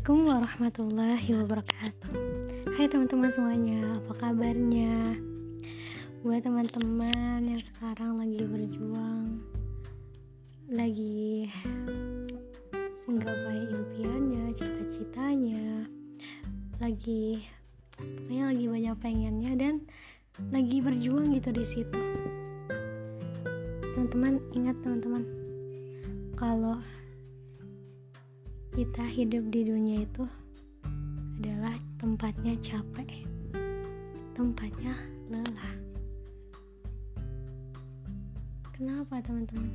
Assalamualaikum warahmatullahi wabarakatuh Hai teman-teman semuanya, apa kabarnya? Buat teman-teman yang sekarang lagi berjuang Lagi menggapai impiannya, cita-citanya Lagi, pokoknya lagi banyak pengennya dan lagi berjuang gitu di situ Teman-teman, ingat teman-teman Kalau kita hidup di dunia itu adalah tempatnya capek, tempatnya lelah. Kenapa, teman-teman?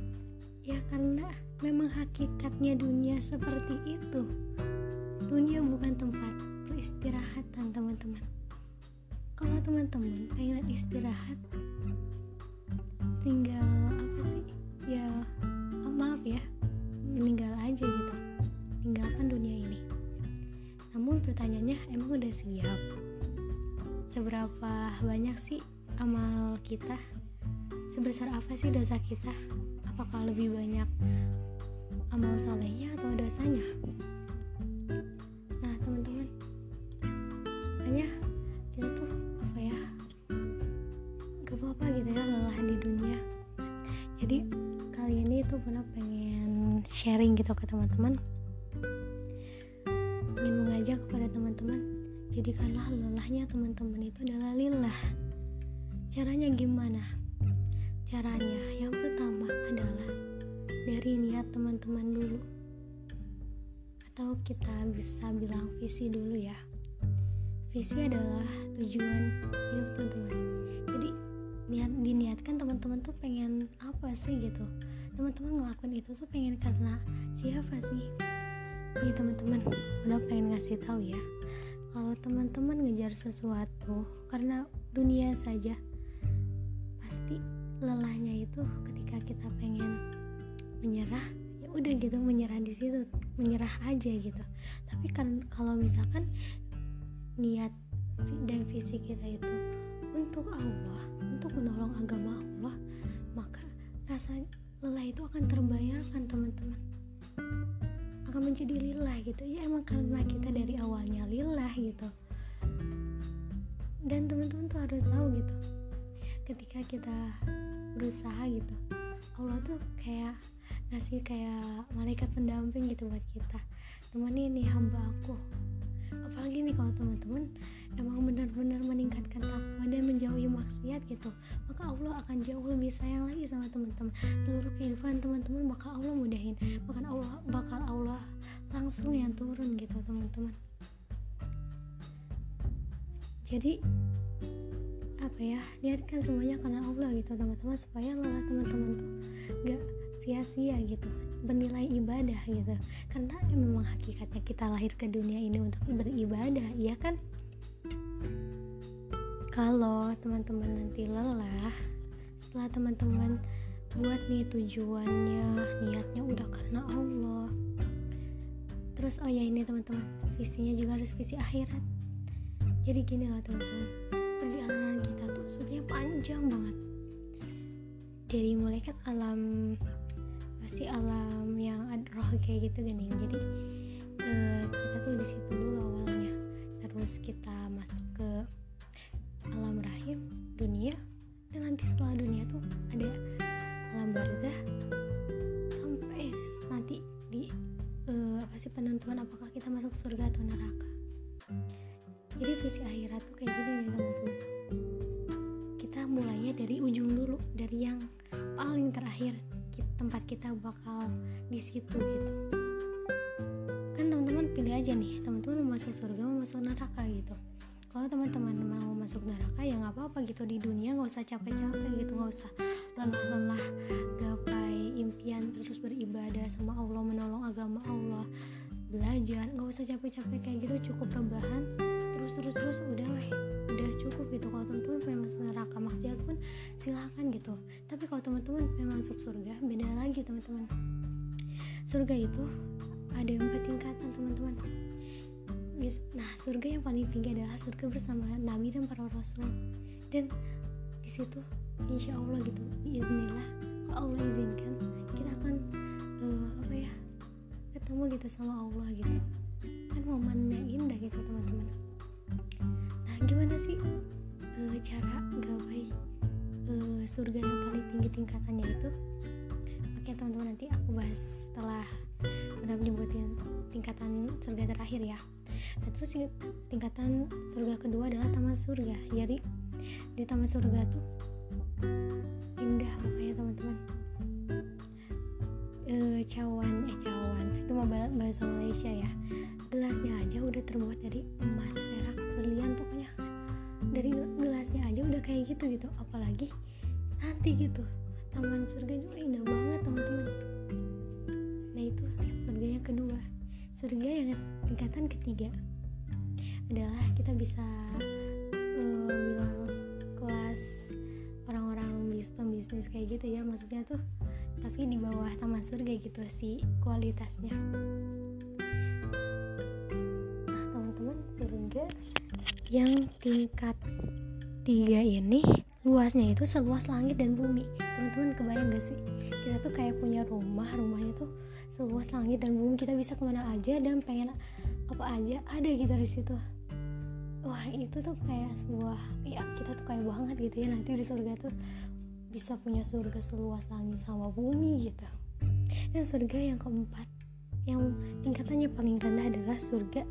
Ya, karena memang hakikatnya dunia seperti itu. Dunia bukan tempat peristirahatan, teman-teman. Kalau teman-teman pengen istirahat, tinggal pertanyaannya, emang udah siap? Seberapa banyak sih amal kita? Sebesar apa sih dosa kita? Apakah lebih banyak amal solehnya atau dosanya? Nah, teman-teman, makanya kita tuh apa ya? Gak apa-apa gitu ya lelah di dunia. Jadi kali ini tuh pernah pengen sharing gitu ke teman-teman jadikanlah lelahnya teman-teman itu adalah lillah. Caranya gimana? Caranya yang pertama adalah dari niat teman-teman dulu. Atau kita bisa bilang visi dulu ya. Visi adalah tujuan hidup teman-teman. Jadi niat diniatkan teman-teman tuh pengen apa sih gitu? Teman-teman ngelakuin itu tuh pengen karena siapa sih? Nih teman-teman udah pengen ngasih tahu ya kalau teman-teman ngejar sesuatu karena dunia saja pasti lelahnya itu ketika kita pengen menyerah ya udah gitu menyerah di situ menyerah aja gitu. Tapi kan kalau misalkan niat dan visi kita itu untuk Allah untuk menolong agama Allah maka rasa lelah itu akan terbayarkan teman-teman. Akan menjadi lillah gitu. Ya emang karena kita dari awalnya kita berusaha gitu. Allah tuh kayak ngasih kayak malaikat pendamping gitu buat kita. Teman ini hamba aku. Apalagi nih kalau teman-teman emang benar-benar meningkatkan takwa dan menjauhi maksiat gitu maka Allah akan jauh lebih sayang lagi sama teman-teman. Seluruh kehidupan teman-teman bakal Allah mudahin. Bahkan Allah bakal Allah langsung yang turun gitu teman-teman. Jadi apa ya niatkan semuanya karena Allah gitu teman-teman supaya lelah teman-teman tuh gak sia-sia gitu bernilai ibadah gitu. Karena memang hakikatnya kita lahir ke dunia ini untuk beribadah iya kan? Kalau teman-teman nanti lelah setelah teman-teman buat nih tujuannya niatnya udah karena Allah. Terus oh ya ini teman-teman visinya juga harus visi akhirat. Jadi gini lah teman-teman sebenarnya panjang banget. Dari mulai kan alam pasti alam yang roh kayak gitu gini jadi uh, kita tuh di situ dulu awalnya. Terus kita masuk ke alam rahim dunia. Dan nanti setelah dunia tuh ada alam barzah. Sampai nanti di uh, apa sih penentuan apakah kita masuk surga atau neraka. Jadi visi akhirat tuh kayak gini nih teman-teman mulainya dari ujung dulu dari yang paling terakhir tempat kita bakal di situ gitu. Kan teman-teman pilih aja nih teman-teman mau masuk surga mau masuk neraka gitu. Kalau teman-teman mau masuk neraka ya nggak apa-apa gitu. Di dunia nggak usah capek-capek gitu nggak usah lelah-lelah gapai impian terus beribadah sama Allah menolong agama Allah belajar. Nggak usah capek-capek kayak gitu cukup rebahan. Terus terus terus udah weh udah cukup gitu maksiat pun silahkan gitu. Tapi kalau teman-teman pengen masuk surga beda lagi teman-teman. Surga itu ada empat tingkatan teman-teman. Nah surga yang paling tinggi adalah surga bersama nabi dan para rasul. Dan di situ insya Allah gitu Bismillah kalau Allah izinkan kita akan uh, apa ya ketemu gitu sama Allah gitu. Kan momennya indah gitu teman-teman. Nah gimana sih uh, cara gapai uh, surga yang paling tinggi tingkatannya itu. Oke teman-teman nanti aku bahas setelah udah menyebutin tingkatan surga terakhir ya. Nah terus tingkatan surga kedua adalah taman surga. Jadi di taman surga tuh indah makanya teman-teman. E, cawan eh cawan. Itu bahasa Malaysia ya. Gelasnya aja udah terbuat dari emas kayak gitu apalagi nanti gitu. Taman surga itu indah banget teman-teman. Nah itu surga yang kedua. Surga yang tingkatan ketiga adalah kita bisa uh, bilang kelas orang-orang bis pembisnis kayak gitu ya. Maksudnya tuh tapi di bawah taman surga gitu sih kualitasnya. Nah teman-teman surga yang tingkat tiga ini luasnya itu seluas langit dan bumi. Teman-teman kebayang gak sih? Kita tuh kayak punya rumah rumahnya tuh seluas langit dan bumi. Kita bisa ke mana aja dan pengen apa aja ada gitu di situ. Wah itu tuh kayak sebuah ya kita tuh kayak banget gitu ya. Nanti di surga tuh bisa punya surga seluas langit sama bumi gitu. Dan surga yang keempat yang tingkatannya paling rendah adalah surga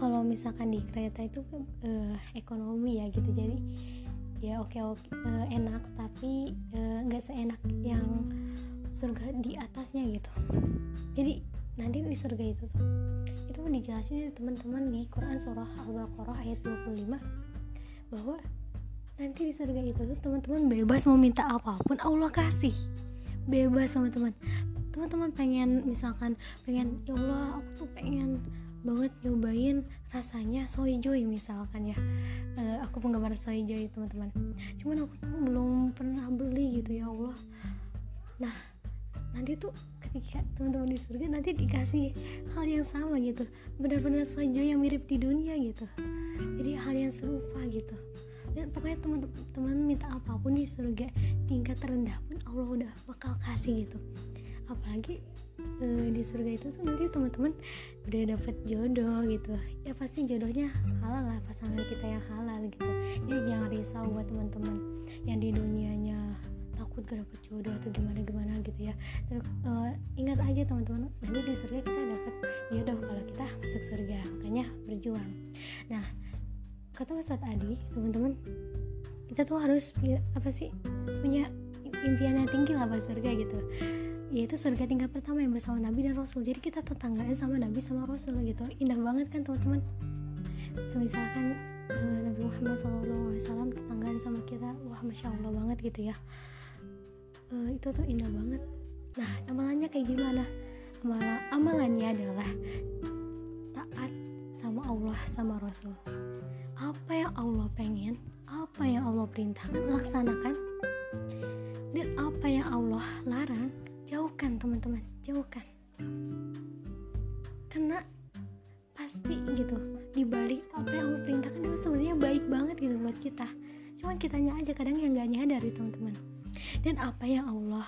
kalau misalkan di kereta itu uh, ekonomi ya gitu. Jadi ya oke oke uh, enak tapi eh, nggak uh, seenak yang surga di atasnya gitu. Jadi nanti di surga itu tuh itu dijelasin teman-teman di Quran surah Al-Baqarah ayat 25 bahwa nanti di surga itu tuh teman-teman bebas mau minta apa pun Allah kasih. Bebas teman-teman teman-teman pengen misalkan pengen ya Allah aku tuh pengen banget nyobain rasanya soy joy misalkan ya. Uh, aku penggemar soy joy teman-teman. Cuman aku tuh belum pernah beli gitu ya Allah. Nah nanti tuh ketika teman-teman di surga nanti dikasih hal yang sama gitu. Benar-benar soy joy yang mirip di dunia gitu. Jadi hal yang serupa gitu. Dan pokoknya teman-teman minta apa pun di surga tingkat terendah pun Allah udah bakal kasih gitu. Apalagi uh, di surga itu tuh nanti teman-teman udah dapet jodoh gitu. Ya pasti jodohnya halal lah pasangan kita yang halal gitu. Jadi jangan risau buat teman-teman yang di dunianya takut gak dapet jodoh atau gimana gimana gitu ya. Dan, uh, ingat aja teman-teman nanti di surga kita dapet jodoh kalau kita masuk surga. Makanya berjuang. Nah kata Ustadz Adi teman-teman kita tuh harus apa sih punya impian yang tinggi lah buat surga gitu yaitu surga tingkat pertama yang bersama Nabi dan Rasul. Jadi kita tetanggaan sama Nabi sama Rasul gitu. Indah banget kan teman-teman? Semisalkan uh, Nabi Muhammad SAW tetanggaan sama kita wah masya Allah banget gitu ya. Uh, itu tuh indah banget. Nah amalannya kayak gimana? Amal amalannya adalah taat sama Allah sama Rasul. Apa yang Allah pengen apa yang Allah perintahkan laksanakan dan apa yang Allah larang jauhkan teman-teman. Jauhkan. Karena pasti gitu dibalik apa yang Allah perintahkan itu sebenarnya baik banget gitu buat kita. Cuman kitanya aja kadang yang gak nyadar ya teman-teman. Dan apa yang Allah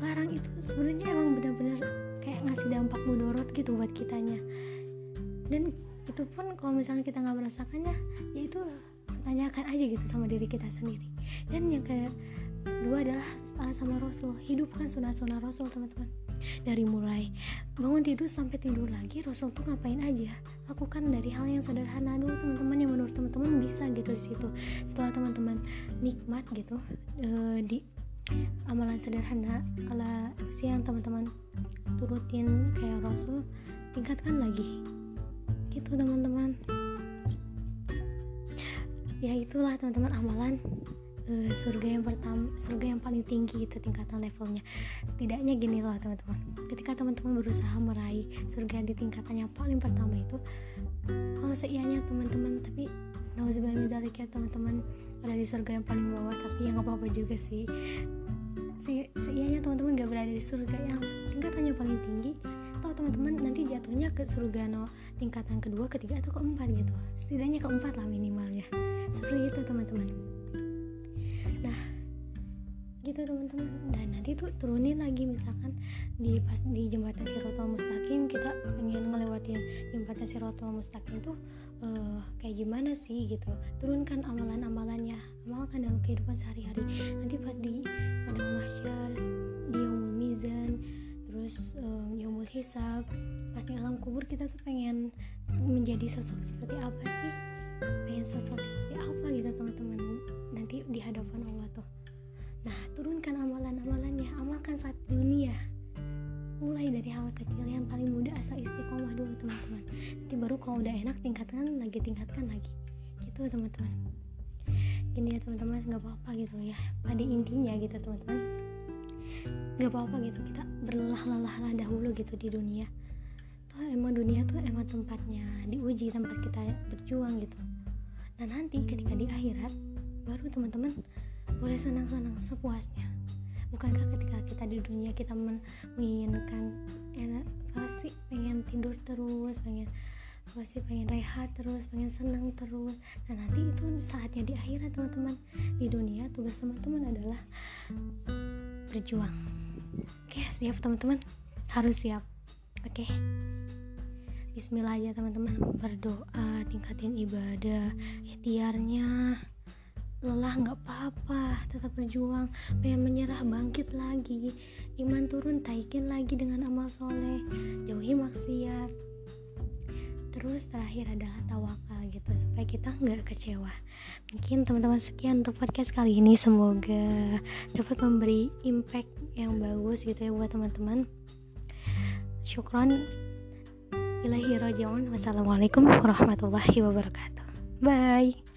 larang itu sebenarnya emang benar-benar kayak ngasih dampak mudorot gitu buat kitanya. Dan itu pun kalau misalnya kita nggak merasakannya ya itu tanyakan aja gitu sama diri kita sendiri. Dan yang kayak dua adalah sama Rasul. Hidupkan sunnah-sunnah Rasul teman-teman. Dari mulai bangun tidur sampai tidur lagi Rasul tuh ngapain aja? Lakukan dari hal yang sederhana dulu teman-teman yang menurut teman-teman bisa gitu di situ. Setelah teman-teman nikmat gitu e, di amalan sederhana ala yang teman-teman turutin kayak Rasul tingkatkan lagi. Gitu teman-teman. Ya itulah teman-teman amalan uh, surga yang pertama surga yang paling tinggi gitu tingkatan levelnya. Setidaknya gini loh teman-teman. Ketika teman-teman berusaha meraih surga di tingkatan yang paling pertama itu kalau seianya teman-teman tapi nauzubillah ya teman-teman ada di surga yang paling bawah tapi yang apa-apa juga sih. Se seianya teman-teman gak berada di surga yang tingkatannya paling tinggi atau teman-teman nanti jatuhnya ke surga no tingkatan kedua ketiga atau keempat gitu. Setidaknya keempat lah minimalnya. Seperti itu teman-teman gitu teman-teman. Dan nanti tuh turunin lagi misalkan di pas di jembatan Sirotol Mustaqim kita pengen ngelewatin jembatan Sirotol Mustaqim tuh uh, kayak gimana sih gitu. Turunkan amalan-amalannya amalkan dalam kehidupan sehari-hari. Nanti pas di padang mahsyar di yaumul mizan terus um, yaumul hisab pas di alam kubur kita tuh pengen menjadi sosok seperti apa sih? Pengen sosok seperti apa gitu teman-teman. Nanti di hadapan Allah tuh Nah, turunkan amalan-amalannya, amalkan saat dunia. Mulai dari hal kecil yang paling mudah asal istiqomah dulu teman-teman. Nanti baru kalau udah enak tingkatkan lagi, tingkatkan lagi. Gitu teman-teman. Gini ya teman-teman, nggak apa-apa gitu ya. Pada intinya gitu teman-teman. Nggak apa-apa gitu kita berlelah-lelah dahulu gitu di dunia. Tuh emang dunia tuh emang tempatnya diuji tempat kita berjuang gitu. Nah nanti ketika di akhirat baru teman-teman boleh senang-senang sepuasnya. Bukankah ketika kita di dunia kita menginginkan enak apa sih pengen tidur terus pengen apa sih pengen rehat terus pengen senang terus. Nah nanti itu saatnya di akhirat teman-teman. Di dunia tugas teman-teman adalah berjuang. Oke siap teman-teman? Harus siap. Oke. Bismillah aja teman-teman. Berdoa tingkatin ibadah ikhtiarnya lelah nggak apa-apa. Tetap berjuang. Pengen menyerah bangkit lagi. Iman turun taikin lagi dengan amal soleh. Jauhi maksiat. Terus terakhir adalah tawakal gitu supaya kita nggak kecewa. Mungkin teman-teman sekian untuk podcast kali ini. Semoga dapat memberi impact yang bagus gitu ya buat teman-teman. Syukron. Ilahi rojaun wassalamualaikum warahmatullahi wabarakatuh. Bye